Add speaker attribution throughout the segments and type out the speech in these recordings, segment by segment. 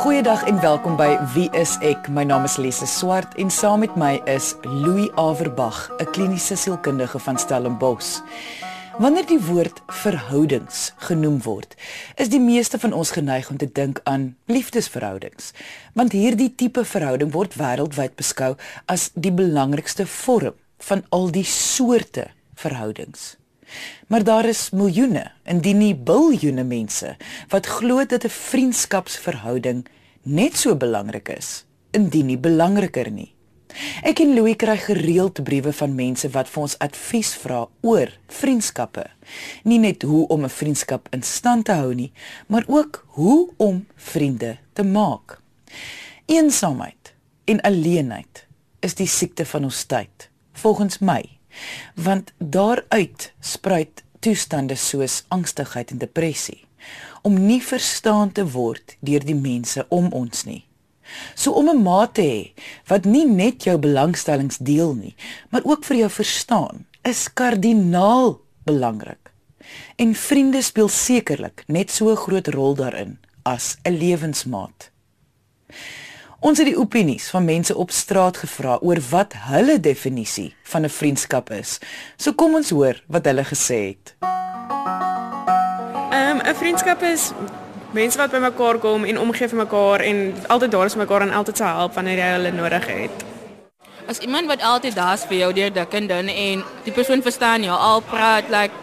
Speaker 1: Goeiedag en welkom by Wie is ek? My naam is Lise Swart en saam met my is Louis Averbag, 'n kliniese sielkundige van Stellenbosch. Wanneer die woord verhoudings genoem word, is die meeste van ons geneig om te dink aan liefdesverhoudings, want hierdie tipe verhouding word wêreldwyd beskou as die belangrikste vorm van al die soorte verhoudings. Maar daar is miljoene, indien nie biljoene mense wat glo dat 'n vriendskapsverhouding net so belangrik is, indien nie belangriker nie. Ek en Louis kry gereeld briewe van mense wat vir ons advies vra oor vriendskappe. Nie net hoe om 'n vriendskap in stand te hou nie, maar ook hoe om vriende te maak. Eensaamheid en alleenheid is die siekte van ons tyd, volgens my want daaruit spruit toestande soos angstigheid en depressie om nie verstaan te word deur die mense om ons nie. So om 'n maat te hê wat nie net jou belangstellings deel nie, maar ook vir jou verstaan, is kardinaal belangrik. En vriende speel sekerlik net so 'n groot rol daarin as 'n lewensmaat. Ons het die opinies van mense op straat gevra oor wat hulle definisie van 'n vriendskap is. So kom ons hoor wat hulle gesê het.
Speaker 2: Ehm um, 'n vriendskap is mense wat bymekaar kom en omgee vir mekaar en altyd daar is vir mekaar en altyd se help wanneer jy hulle nodig het.
Speaker 3: As iemand wat altyd daar is vir jou deur dik en dun en die persoon verstaan jou al praat like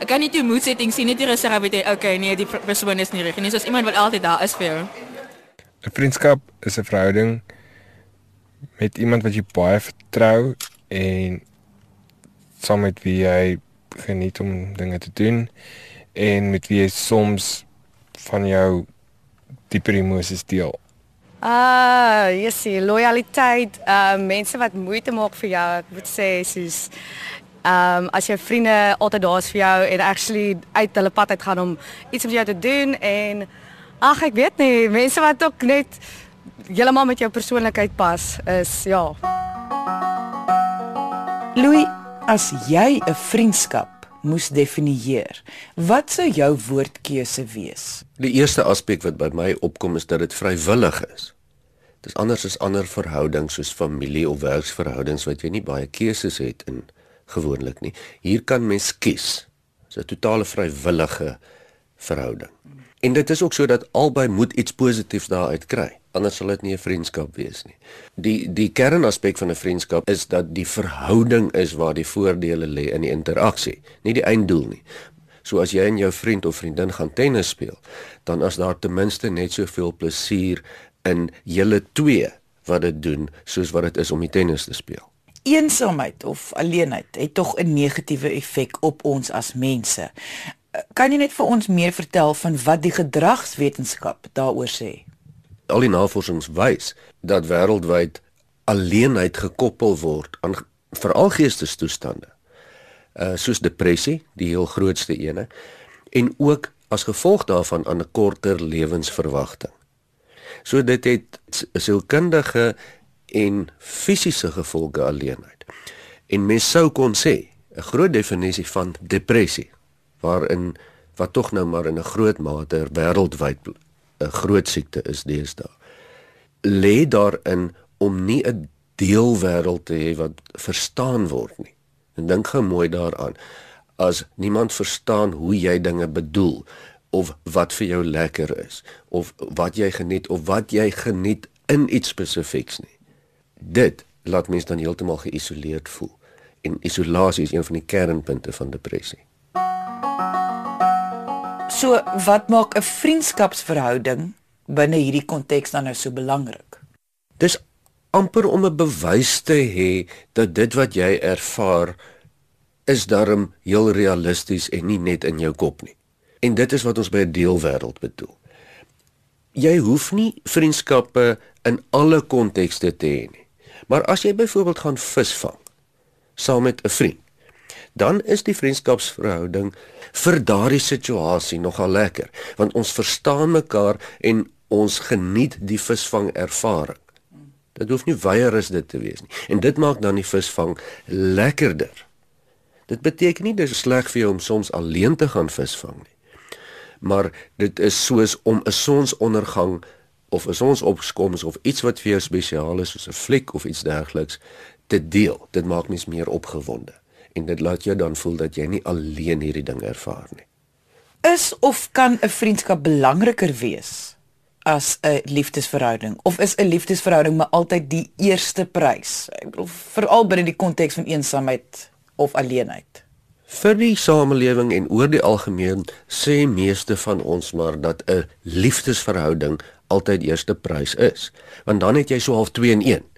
Speaker 3: ek kan nie toe moed setting sien net jy sê jy okay nee die persoon is nie reg nie. Soos iemand wat altyd daar is vir jou.
Speaker 4: 'n Vriendskap is 'n verhouding met iemand wat jy baie vertrou en saam met wie jy geniet om dinge te doen en met wie jy soms van jou dieper emosies deel.
Speaker 5: Ah, jy sien loyaliteit, uh mense wat moeite maak vir jou, ek moet sê soos ehm um, as jou vriende altyd daar is vir jou en actually uit hulle pad uit gaan om iets met jou te doen en Ag ek weet nie, mense wat ook net heeltemal met jou persoonlikheid pas is ja.
Speaker 1: Louis, as jy 'n vriendskap moes definieer, wat sou jou woordkeuse wees?
Speaker 6: Die eerste aspek wat by my opkom is dat dit vrywillig is. Dit is anders as ander verhoudings soos familie of werksverhoudings wat jy nie baie keuses het in gewoonlik nie. Hier kan mens kies. Dit is 'n totale vrywillige verhouding. En dit is ook sodat albei moet iets positiefs daaruit kry. Anders sal dit nie 'n vriendskap wees nie. Die die kernaspek van 'n vriendskap is dat die verhouding is waar die voordele lê in die interaksie, nie die einddoel nie. So as jy en jou vriend of vriendin gaan tennis speel, dan as daar ten minste net soveel plesier in julle twee wat dit doen soos wat dit is om die tennis te speel.
Speaker 1: Eensaamheid of alleenheid het tog 'n negatiewe effek op ons as mense. Kan jy net vir ons meer vertel van wat die gedragswetenskap daaroor sê?
Speaker 6: Al die navorsings wys dat wêreldwyd alleenheid gekoppel word aan veral geestestoestande. Uh soos depressie, die heel grootste ene, en ook as gevolg daarvan aan 'n korter lewensverwagting. So dit het sielkundige en fisiese gevolge alleenheid. En mens sou kon sê 'n groot definisie van depressie waarin wat tog nou maar in 'n groot mate wêreldwyd 'n groot siekte is deesdae. Lê daarin om nie 'n deelwêreld te hê wat verstaan word nie. En dink gou mooi daaraan. As niemand verstaan hoe jy dinge bedoel of wat vir jou lekker is of wat jy geniet of wat jy geniet in iets spesifieks nie. Dit laat mens dan heeltemal geïsoleerd voel. En isolasie is een van die kernpunte van depressie.
Speaker 1: So wat maak 'n vriendskapsverhouding binne hierdie konteks dan nou so belangrik?
Speaker 6: Dis amper om 'n bewys te hê dat dit wat jy ervaar is darm heel realisties en nie net in jou kop nie. En dit is wat ons by 'n deelwêreld bedoel. Jy hoef nie vriendskappe in alle kontekste te hê nie. Maar as jy byvoorbeeld gaan visvang saam met 'n vriend, dan is die vriendskapsverhouding vir daardie situasie nogal lekker want ons verstaan mekaar en ons geniet die visvang ervaring. Dit hoef nie weier is dit te wees nie. En dit maak dan die visvang lekkerder. Dit beteken nie dis sleg vir jou om soms alleen te gaan visvang nie. Maar dit is soos om 'n sonsondergang of is ons opkoms of iets wat vir jou spesiaal is soos 'n fliek of iets dergeliks te deel. Dit maak mens meer opgewonde en dit laat jou dan voel dat jy nie alleen hierdie ding ervaar nie.
Speaker 1: Is of kan 'n vriendskap belangriker wees as 'n liefdesverhouding of is 'n liefdesverhouding maar altyd die eerste prys? Ek bedoel veral binne die konteks van eensaamheid of alleenheid.
Speaker 6: Vir die samelewing en oor die algemeen sê meeste van ons maar dat 'n liefdesverhouding altyd eerste prys is, want dan het jy so half 2 in 1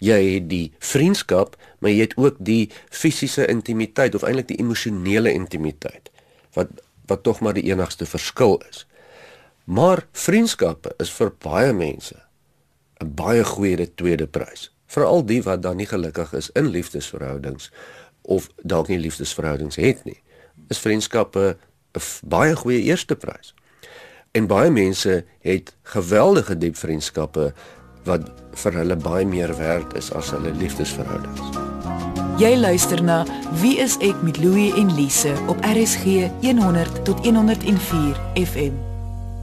Speaker 6: jy het die vriendskap, maar jy het ook die fisiese intimiteit of eintlik die emosionele intimiteit wat wat tog maar die enigste verskil is. Maar vriendskappe is vir baie mense 'n baie goeie tweede prys, veral die wat dan nie gelukkig is in liefdesverhoudings of dalk nie liefdesverhoudings het nie. Is vriendskappe 'n baie goeie eerste prys. En baie mense het geweldige diep vriendskappe wat vir hulle baie meer werd is as hulle liefdesverhoudings.
Speaker 1: Jy luister na Wie is ek met Louie en Lise op RSG 100 tot 104 FM.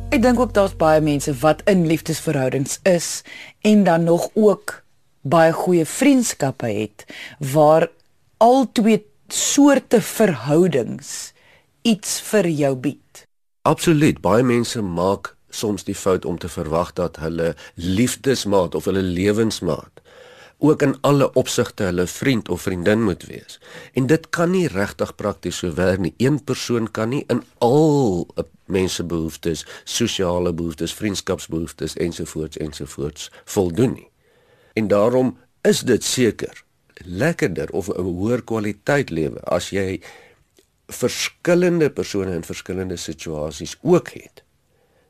Speaker 1: Ek dink ook daar's baie mense wat in liefdesverhoudings is en dan nog ook baie goeie vriendskappe het waar al twee soorte verhoudings iets vir jou bied.
Speaker 6: Absoluut, baie mense maak soms die fout om te verwag dat hulle liefdesmaat of hulle lewensmaat ook in alle opsigte hulle vriend of vriendin moet wees. En dit kan nie regtig prakties so werk nie. Een persoon kan nie in al mense behoeftes, sosiale behoeftes, vriendskapsbehoeftes ensovoorts ensovoorts voldoen nie. En daarom is dit seker lekkerder of 'n hoër kwaliteit lewe as jy verskillende persone in verskillende situasies ook het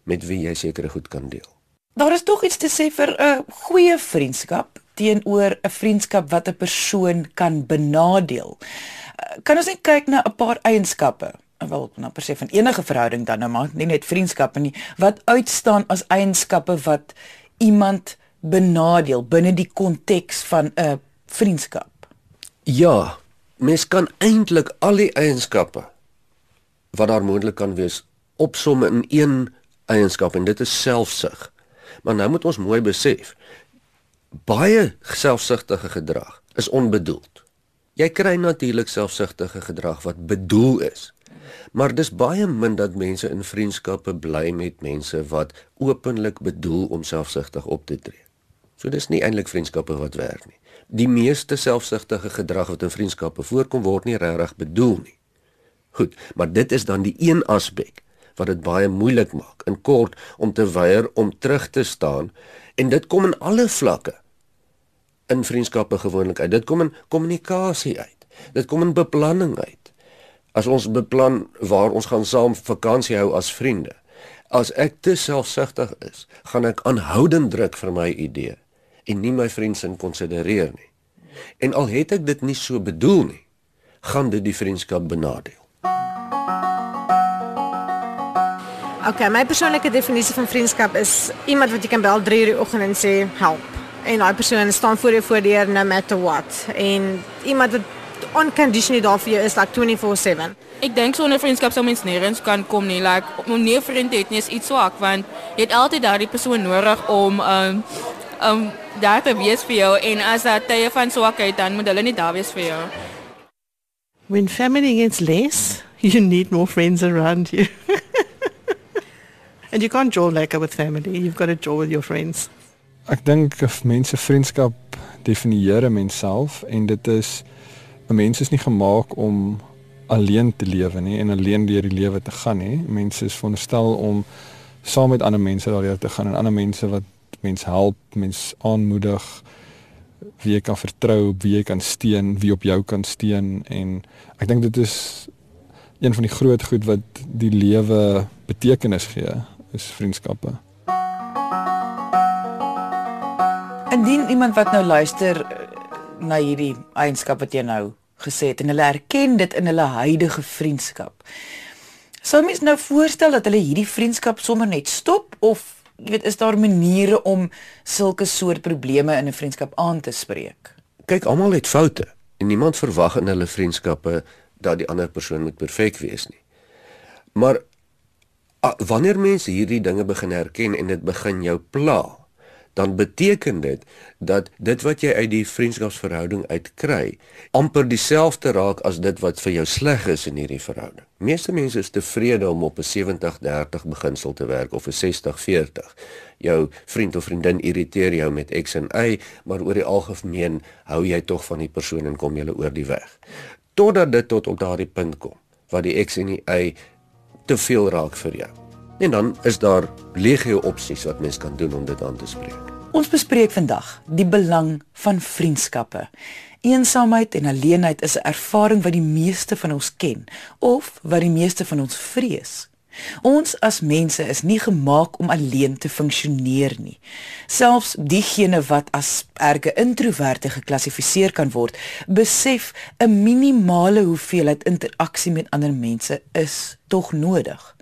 Speaker 6: met wie jy sekere goed kan deel.
Speaker 1: Daar is tog iets te sê vir 'n goeie vriendskap teenoor 'n vriendskap wat 'n persoon kan benadeel. Eh, kan ons net kyk na 'n paar eienskappe, wel nou per se van enige verhouding dan nou maar, nie net vriendskappe nie, wat uitstaan as eienskappe wat iemand benadeel binne die konteks van 'n vriendskap.
Speaker 6: Ja, mens kan eintlik al die eienskappe wat daar moontlik kan wees opsom in een eienskap en dit is selfsug. Maar nou moet ons mooi besef baie selfsugtige gedrag is onbedoeld. Jy kry natuurlik selfsugtige gedrag wat bedoel is. Maar dis baie min dat mense in vriendskappe bly met mense wat openlik bedoel om selfsugtig op te tree. So dis nie eintlik vriendskappe wat werk nie. Die meeste selfsugtige gedrag wat in vriendskappe voorkom word nie regtig bedoel nie. Goed, maar dit is dan die een aspek wat dit baie moeilik maak in kort om te weier om terug te staan. En dit kom in alle vlakke in vriendskappe gewoonlik uit. Dit kom in kommunikasie uit. Dit kom in beplanning uit. As ons beplan waar ons gaan saam vakansie hou as vriende as ek te selfsugtig is gaan ek aanhoudend druk vir my idee en nie my vriend se konsidereer nie. En al het ek dit nie so bedoel nie gaan dit die vriendskap benadeel
Speaker 7: Okay, my persoonlike definisie van vriendskap is iemand wat jy kan bel 3:00 in die oggend en sê help. En daai persoon staan voor jou voordeur no matter what. En iemand wat unconditionally daar vir jou is like 24/7.
Speaker 3: Ek dink sonder vriendskap sou mens nêrens kan kom nie. Like om nie 'n vriend het nie is iets swak want jy het altyd daardie persoon nodig om um um daar te wees vir jou en as dat tye van swakheid dan moet hulle nie daar wees vir jou.
Speaker 8: When family gets less, you need more friends around you. And you can't draw lekker with family. You've got to draw with your friends.
Speaker 4: Ek dink mense vriendskap definieer 'n mens self en dit is 'n mens is nie gemaak om alleen te lewe nie en alleen deur die lewe te gaan nie. Mense is veronderstel om saam met ander mense daardeur te gaan en ander mense wat mens help, mens aanmoedig, wie jy kan vertrou, wie jy kan steun, wie op jou kan steun en ek dink dit is een van die groot goed wat die lewe betekenis gee is vriendskappe.
Speaker 1: Indien iemand wat nou luister eh, na hierdie eienskap wat jy nou gesê het en hulle erken dit in hulle huidige vriendskap. Sou mens nou voorstel dat hulle hierdie vriendskap sommer net stop of jy weet is daar maniere om sulke soort probleme in 'n vriendskap aan te spreek?
Speaker 6: Kyk, almal het foute en niemand verwag in hulle vriendskappe dat die ander persoon moet perfek wees nie. Maar wanneer mense hierdie dinge begin herken en dit begin jou pla, dan beteken dit dat dit wat jy uit die vriendskapsverhouding uitkry, amper dieselfde raak as dit wat vir jou sleg is in hierdie verhouding. Meeste mense is tevrede om op 'n 70-30 beginsel te werk of 'n 60-40. Jou vriend of vriendin irriteer jou met X en Y, maar oor die algemeen hou jy tog van die persoon en kom julle oor die weg. Totdat dit tot op daardie punt kom waar die X en die Y te veel raak vir jou. En dan is daar legio opsies wat mens kan doen om dit aan te spreek.
Speaker 1: Ons bespreek vandag die belang van vriendskappe. Eensaamheid en alleenheid is 'n ervaring wat die meeste van ons ken of wat die meeste van ons vrees. Ons as mense is nie gemaak om alleen te funksioneer nie. Selfs diegene wat as erge introverte geklassifiseer kan word, besef 'n minimale hoeveelheid interaksie met ander mense is tog nodig.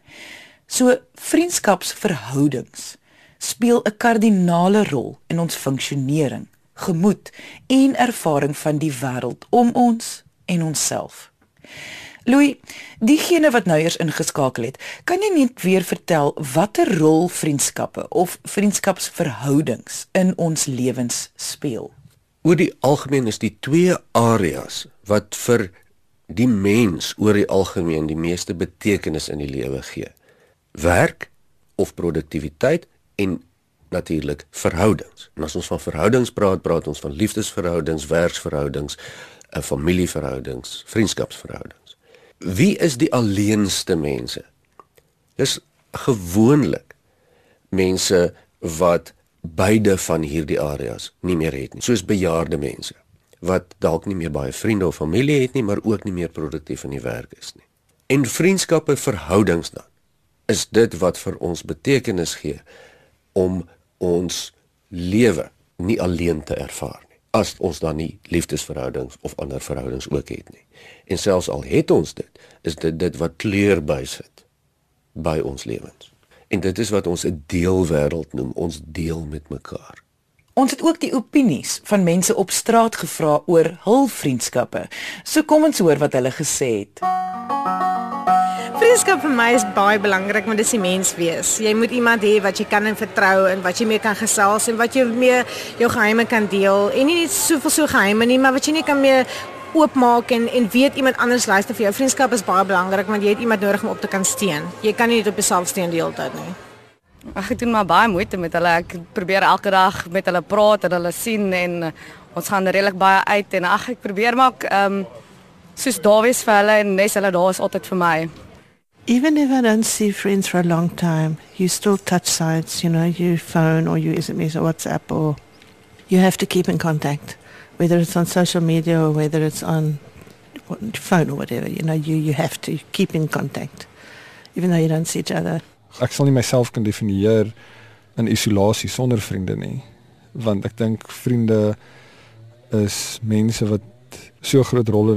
Speaker 1: So vriendskapsverhoudings speel 'n kardinale rol in ons funksionering, gemoed en ervaring van die wêreld om ons en onsself. Louis, diegene wat nou eers ingeskakel het, kan jy net weer vertel watter rol vriendskappe of vriendskapsverhoudings in ons lewens speel?
Speaker 6: Oor die algemeen is die twee areas wat vir die mens oor die algemeen die meeste betekenis in die lewe gee. Werk of produktiwiteit en natuurlik verhoudings. En as ons van verhoudings praat, praat ons van liefdesverhoudings, werksverhoudings, 'n familieverhoudings, vriendskapsverhoudings. Wie is die alleenste mense? Dis gewoonlik mense wat beide van hierdie areas nie meer het nie, soos bejaarde mense wat dalk nie meer baie vriende of familie het nie, maar ook nie meer produktief in die werk is nie. En vriendskappe, verhoudings dan is dit wat vir ons betekenis gee om ons lewe nie alleen te ervaar nie as ons dan nie liefdesverhoudings of ander verhoudings ook het nie. En selfs al het ons dit, is dit dit wat kleur bysit by ons lewens. En dit is wat ons 'n deelwêreld noem, ons deel met mekaar.
Speaker 1: Ons het ook die opinies van mense op straat gevra oor hul vriendskappe. So kom ons hoor wat hulle gesê het.
Speaker 7: Vriendskap vir my is baie belangrik, want dit is die mens wees. Jy moet iemand hê wat jy kan en vertrou en wat jy mee kan gesels en wat jy mee jou geheime kan deel. En nie net soveel so geheime nie, maar wat jy nie kan mee oopmaak en en weet iemand anders luister vir jou. Vriendskap is baie belangrik want jy het iemand nodig om op te kan steun. Jy kan nie net op jouself steun die hele tyd nie.
Speaker 5: Ag ek doen maar baie moeite met hulle. Ek probeer elke dag met hulle praat en hulle sien en uh, ons gaan redelik baie uit en ag ek probeer maak ehm um, soos daar wees vir hulle en nes hulle daar is altyd vir my.
Speaker 8: Even if I don't see friends for a long time, you still touch sides, you know, you phone or you SMS or WhatsApp or you have to keep in contact, whether it's on social media or whether it's on phone or whatever, you know, you, you have to keep in contact, even though you don't see each other.
Speaker 4: Ek sal nie myself kan definieer in isolasie sonder vriende nie, want ek dink vriende is mense wat so groot rol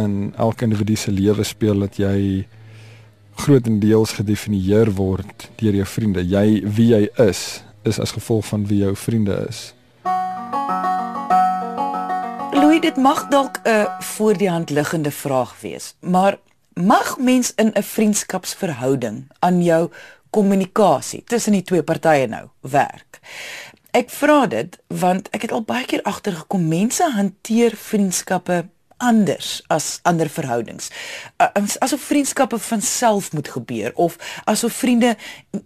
Speaker 4: in elke individu se lewe speel dat jy grootendeels gedefinieer word deur jou vriende. Jy wie jy is is as gevolg van wie jou vriende is.
Speaker 1: Louis, dit mag dalk 'n voor die hand liggende vraag wees, maar mag mens in 'n vriendskapsverhouding aan jou kommunikasie tussen die twee partye nou werk? Ek vra dit want ek het al baie keer agtergekom mense hanteer vriendskappe anders as ander verhoudings. Uh, as- Asof vriendskappe van self moet gebeur of asof vriende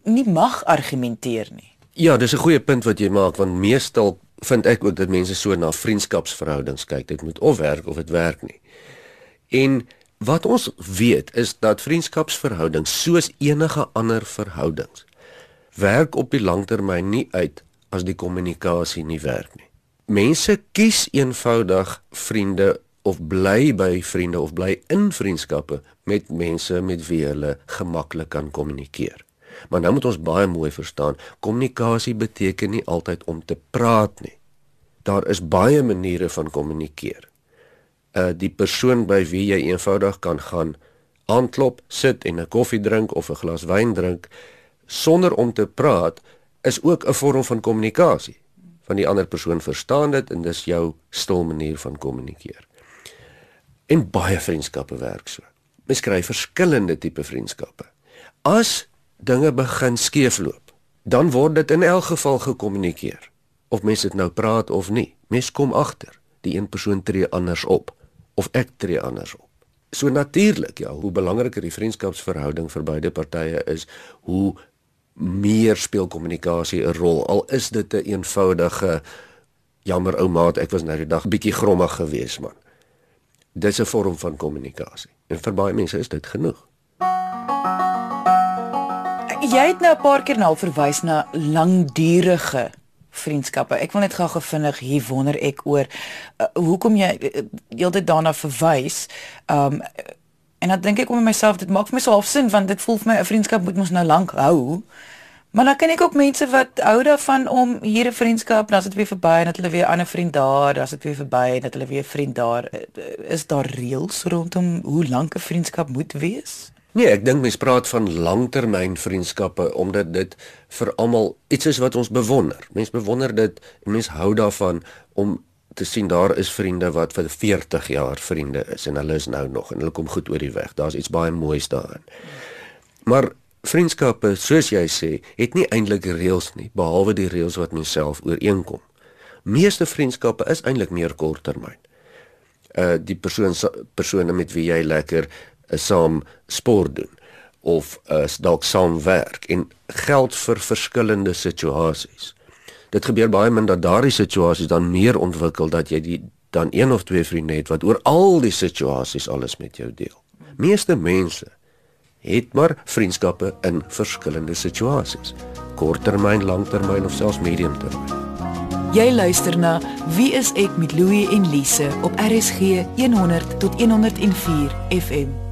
Speaker 1: nie mag argumenteer nie.
Speaker 6: Ja, dis 'n goeie punt wat jy maak want meestal vind ek ook dat mense so na vriendskapsverhoudings kyk. Dit moet of werk of dit werk nie. En wat ons weet is dat vriendskapsverhoudings soos enige ander verhoudings werk op die langtermyn nie uit as die kommunikasie nie werk nie. Mense kies eenvoudig vriende of bly by vriende of bly in vriendskappe met mense met wie hulle gemaklik kan kommunikeer. Maar nou moet ons baie mooi verstaan, kommunikasie beteken nie altyd om te praat nie. Daar is baie maniere van kommunikeer. Uh die persoon by wie jy eenvoudig kan gaan aanklop, sit en 'n koffie drink of 'n glas wyn drink sonder om te praat is ook 'n vorm van kommunikasie. Van die ander persoon verstaan dit en dis jou stil manier van kommunikeer. En baie vriendskappe werk so. Mens kry verskillende tipe vriendskappe. As dinge begin skeefloop, dan word dit in elk geval gekommunikeer. Of mense dit nou praat of nie, mens kom agter. Die een persoon tree anders op of ek tree anders op. So natuurlik, ja, hoe belangriker die vriendskapsverhouding vir beide partye is, hoe meer speel kommunikasie 'n rol. Al is dit 'n een eenvoudige jammer ou maat, ek was nou die dag bietjie grommig geweest man. Dis 'n vorm van kommunikasie. En vir baie mense is dit genoeg.
Speaker 1: Jy het nou 'n paar keer nou verwys na langdurige vriendskappe. Ek wil net gou gevindig hier wonder ek oor uh, hoekom jy uh, heeltyd daarna verwys. Um en dan dink ek om myself dit maak vir my so half sin want dit voel vir my 'n vriendskap moet mos nou lank hou. Maar dan ken ek ook mense wat hou daarvan om hier 'n vriendskap, dan is dit weer verby en dat hulle weer 'n ander vriend daar, dan is dit weer verby en dat hulle weer 'n vriend daar. Is daar reëls rondom hoe lank 'n vriendskap moet wees?
Speaker 6: Nee, ek dink mense praat van langtermyn vriendskappe omdat dit vir almal iets is wat ons bewonder. Mense bewonder dit en mense hou daarvan om te sien daar is vriende wat vir 40 jaar vriende is en hulle is nou nog en hulle kom goed oor die weg. Daar's iets baie moois daarin. Maar vriendskappe, soos jy sê, het nie eintlik reëls nie, behalwe die reëls wat mens self ooreenkom. Meeste vriendskappe is eintlik meer korttermyn. Uh die persoon persone met wie jy lekker saam sport doen of is dalk saam werk en geld vir verskillende situasies. Dit gebeur baie min dat daardie situasies dan meer ontwikkel dat jy die dan een of twee vriende het wat oor al die situasies alles met jou deel. Meeste mense het maar vriendskappe in verskillende situasies. Korttermyn, langtermyn of selfs mediumtermyn.
Speaker 1: Jy luister na Wie is ek met Louie en Lise op RSG 100 tot 104 FM.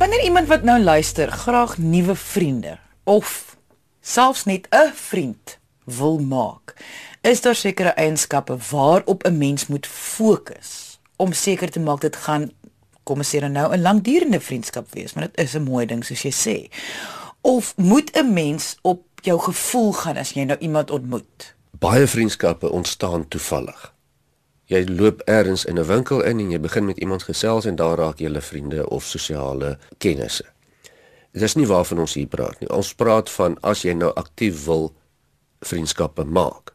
Speaker 1: Wanneer iemand wat nou luister graag nuwe vriende of selfs net 'n vriend wil maak, is daar sekere eienskappe waarop 'n mens moet fokus om seker te maak dit gaan kom ons sê nou 'n langdurende vriendskap wees, maar dit is 'n mooi ding soos jy sê. Of moet 'n mens op jou gevoel gaan as jy nou iemand ontmoet?
Speaker 6: Baie vriendskappe ontstaan toevallig. Jy loop eers in 'n winkel in en jy begin met iemand gesels en daar raak jy hulle vriende of sosiale kennisse. Dit is nie waarvan ons hier praat nie. Ons praat van as jy nou aktief wil vriendskappe maak.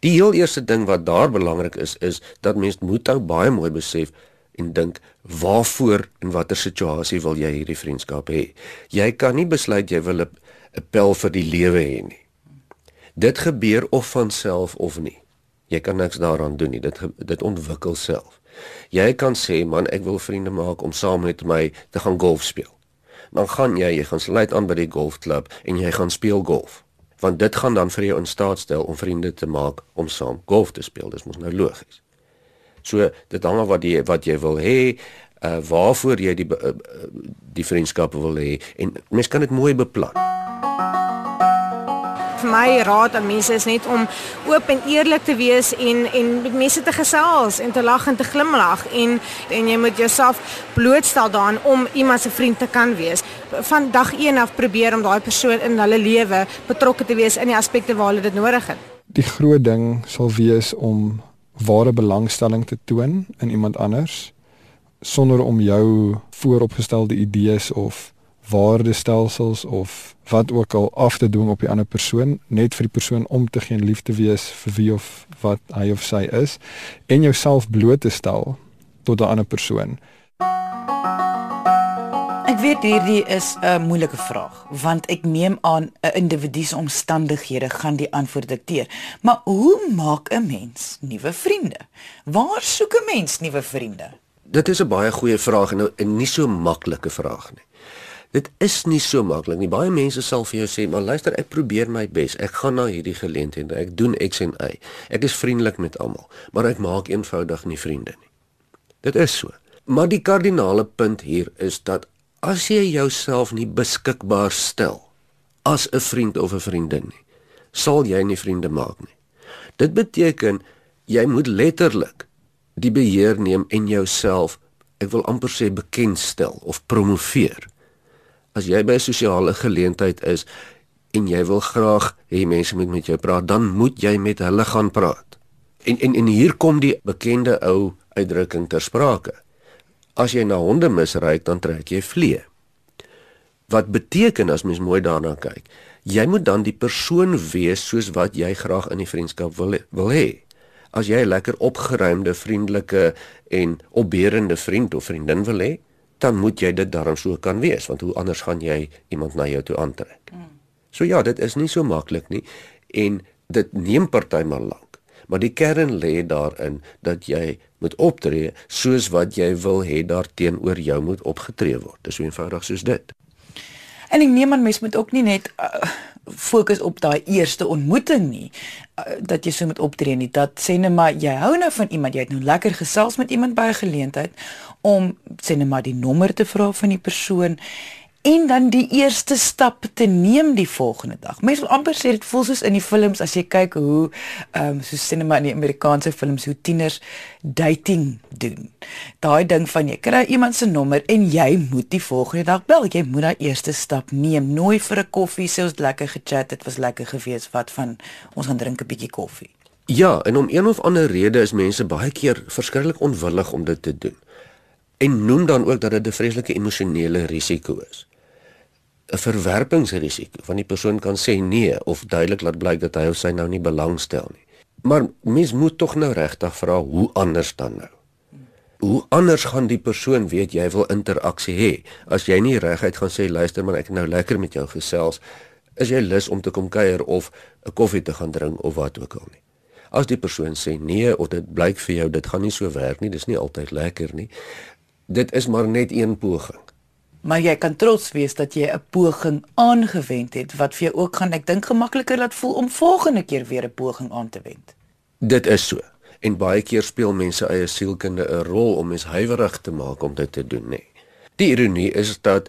Speaker 6: Die heel eerste ding wat daar belangrik is is dat mens moet ou baie mooi besef en dink waarvoor en watter situasie wil jy hierdie vriendskap hê? Jy kan nie besluit jy wil 'n pel vir die lewe hê nie. Dit gebeur of van self of nie. Jy kan niks daaraan doen nie. Dit dit ontwikkel self. Jy kan sê man, ek wil vriende maak om saam met my te gaan golf speel. Dan gaan jy, jy gaan sluit aan by die golfklub en jy gaan speel golf. Want dit gaan dan vir jou in staat stel om vriende te maak om saam golf te speel. Dis mos nou logies. So dit hang af wat jy wat jy wil hê, uh waarvoor jy die uh, die vriendskappe wil hê en mens kan dit mooi beplan
Speaker 7: vir my raad aan mense is net om oop en eerlik te wees en en met mense te gesels en te lag en te glimlag en en jy moet jouself blootstel daaraan om iemand se vriend te kan wees. Van dag 1 af probeer om daai persoon in hulle lewe betrokke te wees in die aspekte waar hulle dit nodig het.
Speaker 9: Die groot ding sal wees om ware belangstelling te toon in iemand anders sonder om jou vooropgestelde idees of waardestelsels of wat ook al af te dwing op die ander persoon net vir die persoon om te geen liefde wees vir wie of wat hy of sy is en jouself bloot te stel tot 'n ander persoon.
Speaker 1: Ek weet hierdie is 'n moeilike vraag want ek neem aan 'n individu se omstandighede gaan die antwoord dikteer. Maar hoe maak 'n mens nuwe vriende? Waar soek 'n mens nuwe vriende?
Speaker 6: Dit is 'n baie goeie vraag en 'n nie so maklike vraag nie. Dit is nie so maklik nie. Baie mense sal vir jou sê, "Maar luister, ek probeer my bes. Ek gaan na hierdie geleenthede. Ek doen X en Y. Ek is vriendelik met almal, maar ek maak eenvoudig nie vriende nie." Dit is so. Maar die kardinale punt hier is dat as jy jouself nie beskikbaar stel as 'n vriend of 'n vriendin nie, sal jy nie vriende maak nie. Dit beteken jy moet letterlik die beheer neem en jouself, ek wil amper sê bekendstel of promoveer as jy by 'n sosiale geleentheid is en jy wil graag hê mense moet met jou praat, dan moet jy met hulle gaan praat. En en en hier kom die bekende ou uitdrukking ter sprake. As jy na honde misryk, dan trek jy vlee. Wat beteken as mens mooi daarna kyk, jy moet dan die persoon wees soos wat jy graag in die vriendskap wil wil hê. As jy 'n lekker opgeruimde, vriendelike en opbeurende vriend of vriendin wil hê, dan moet jy dit darm so kan wees, want hoe anders gaan jy iemand na jou toe aantrek? Mm. So ja, dit is nie so maklik nie en dit neem partymal lank. Maar die kern lê daarin dat jy moet optree soos wat jy wil hê daar teenoor jou moet opgetree word. Dis so eenvoudig soos dit.
Speaker 1: En ek neem aan mens moet ook nie net uh, fokus op daai eerste ontmoeting nie uh, dat jy so moet optree nie. Dat sê net maar jy hou nou van iemand, jy het nou lekker gesels met iemand by 'n geleentheid om sê net maar die nommer te vra van die persoon en dan die eerste stap te neem die volgende dag. Mense wil amper sê dit voel soos in die films as jy kyk hoe ehm um, so sinema in die Amerikaanse films hoe tieners dating doen. Daai ding van jy kry iemand se nommer en jy moet die volgende dag bel. Jy moet daai eerste stap neem. Nooi vir 'n koffie, sê ons lekker gechat, dit was lekker gewees. Wat van ons gaan drink 'n bietjie koffie.
Speaker 6: Ja, en om een of ander rede is mense baie keer verskriklik onwillig om dit te doen. En noem dan ook dat dit 'n vreeslike emosionele risiko is. 'n verwerpingsrisiko van die persoon kan sê nee of duidelik laat blyk dat hy of sy nou nie belangstel nie. Maar mens moet tog nou regtig vra hoe anders dan nou? Hoe anders gaan die persoon weet jy wil interaksie hê as jy nie reguit gaan sê luister man ek het nou lekker met jou gesels is jy lus om te kom kuier of 'n koffie te gaan drink of wat ook al nie. As die persoon sê nee of dit blyk vir jou dit gaan nie so werk nie, dis nie altyd lekker nie. Dit is maar net een poging
Speaker 1: maar jy kan trots wees dat jy 'n poging aangewend het wat vir jou ook gaan ek dink gemakliker laat voel om volgende keer weer 'n poging aan te wend.
Speaker 6: Dit is so. En baie keer speel mense eie sielkunde 'n rol om mens huiwerig te maak om dit te doen, nê. Nee. Die ironie is dat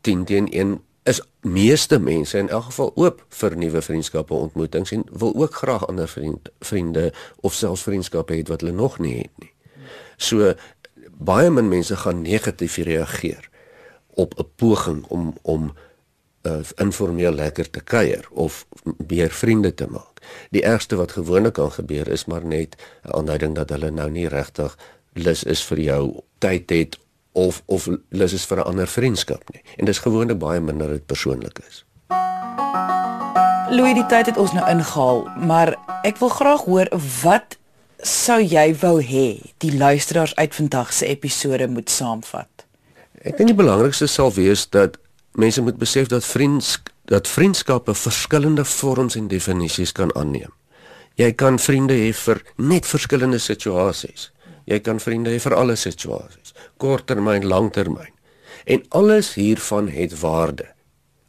Speaker 6: 10 teen 1 is meeste mense in elk geval oop vir nuwe vriendskappe, ontmoetings en wil ook graag ander vriend, vriende of selfs vriendskappe hê wat hulle nog nie het nie. So baie min mense gaan negatief reageer op 'n poging om om uh, informeel lekker te kuier of meer vriende te maak. Die ergste wat gewoonlik kan gebeur is maar net 'n aanduiding dat hulle nou nie regtig lus is vir jou tyd het of of lus is vir 'n ander vriendskap nie. En dis gewoonlik baie minder dit persoonlik is.
Speaker 1: Louis, die tyd het ons nou ingehaal, maar ek wil graag hoor wat sou jy wou hê die luisteraars uit vandag se episode moet saamvat?
Speaker 6: Ek dink die belangrikste sal wees dat mense moet besef dat vriends dat vriendskappe verskillende vorms en definisies kan aanneem. Jy kan vriende hê vir net verskillende situasies. Jy kan vriende hê vir alle situasies, korttermyn, langtermyn. En alles hiervan het waarde.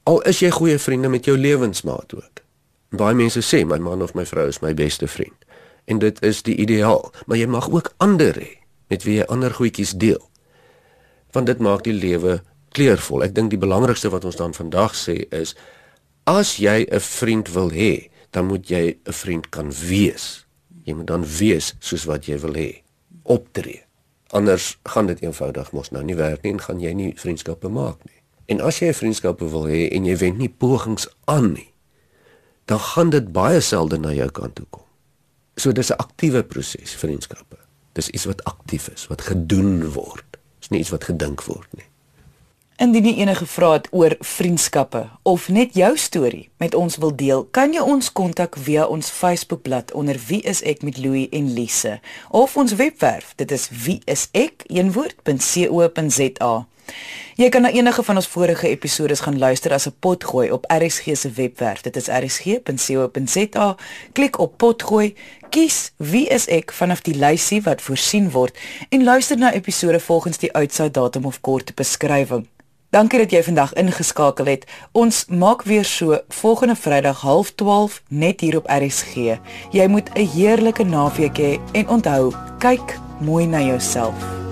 Speaker 6: Al is jy goeie vriende met jou lewensmaat ook. Baie mense sê my man of my vrou is my beste vriend. En dit is die ideaal, maar jy mag ook ander hê met wie jy ander goedjies deel want dit maak die lewe kleurvol. Ek dink die belangrikste wat ons dan vandag sê is as jy 'n vriend wil hê, dan moet jy 'n vriend kan wees. Jy moet dan wees soos wat jy wil hê. Optree. Anders gaan dit eenvoudig mos nou nie werk nie en gaan jy nie vriendskappe maak nie. En as jy 'n vriendskappe wil hê en jy wend nie pogings aan nie, dan gaan dit baie selde na jou kant toe kom. So dis 'n aktiewe proses, vriendskappe. Dis iets wat aktief is, wat gedoen word is nie iets wat gedink word nie.
Speaker 1: Indien jy enige vrae het oor vriendskappe of net jou storie met ons wil deel, kan jy ons kontak via ons Facebookblad onder Wie is ek met Louie en Lise of ons webwerf. Dit is wieisek.co.za. Jy kan na enige van ons vorige episode gaan luister as 'n potgooi op RSG se webwerf. Dit is rsg.co.za. Klik op potgooi, kies wie is ek vanaf die lysie wat voorsien word en luister na episode volgens die uitsaai datum of kort beskrywing. Dankie dat jy vandag ingeskakel het. Ons maak weer so volgende Vrydag 12:30 net hier op RSG. Jy moet 'n heerlike naweek hê en onthou, kyk mooi na jouself.